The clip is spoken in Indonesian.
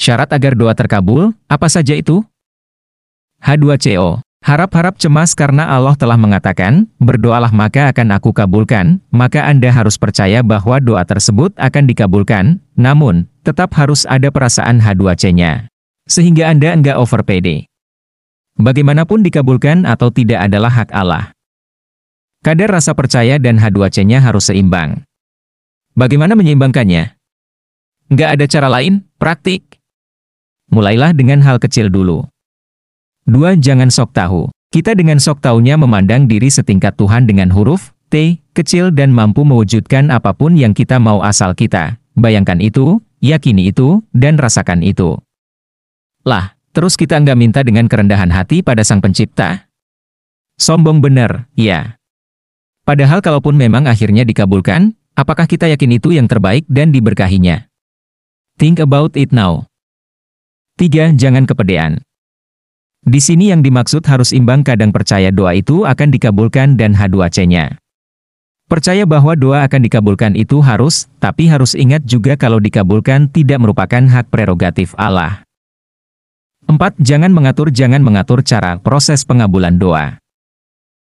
Syarat agar doa terkabul, apa saja itu? H2CO. Harap-harap cemas karena Allah telah mengatakan, berdoalah maka akan aku kabulkan, maka Anda harus percaya bahwa doa tersebut akan dikabulkan, namun, tetap harus ada perasaan H2C-nya. Sehingga Anda enggak over PD. Bagaimanapun dikabulkan atau tidak adalah hak Allah. Kadar rasa percaya dan H2C-nya harus seimbang. Bagaimana menyeimbangkannya? Enggak ada cara lain, praktik. Mulailah dengan hal kecil dulu. 2. Jangan sok tahu. Kita dengan sok tahunya memandang diri setingkat Tuhan dengan huruf T, kecil dan mampu mewujudkan apa pun yang kita mau asal kita. Bayangkan itu, yakini itu, dan rasakan itu. Lah, terus kita nggak minta dengan kerendahan hati pada Sang Pencipta? Sombong bener, ya. Padahal kalaupun memang akhirnya dikabulkan, apakah kita yakin itu yang terbaik dan diberkahinya? Think about it now. 3. Jangan kepedean. Di sini yang dimaksud harus imbang kadang percaya doa itu akan dikabulkan dan H2C-nya. Percaya bahwa doa akan dikabulkan itu harus, tapi harus ingat juga kalau dikabulkan tidak merupakan hak prerogatif Allah. 4. Jangan mengatur jangan mengatur cara proses pengabulan doa.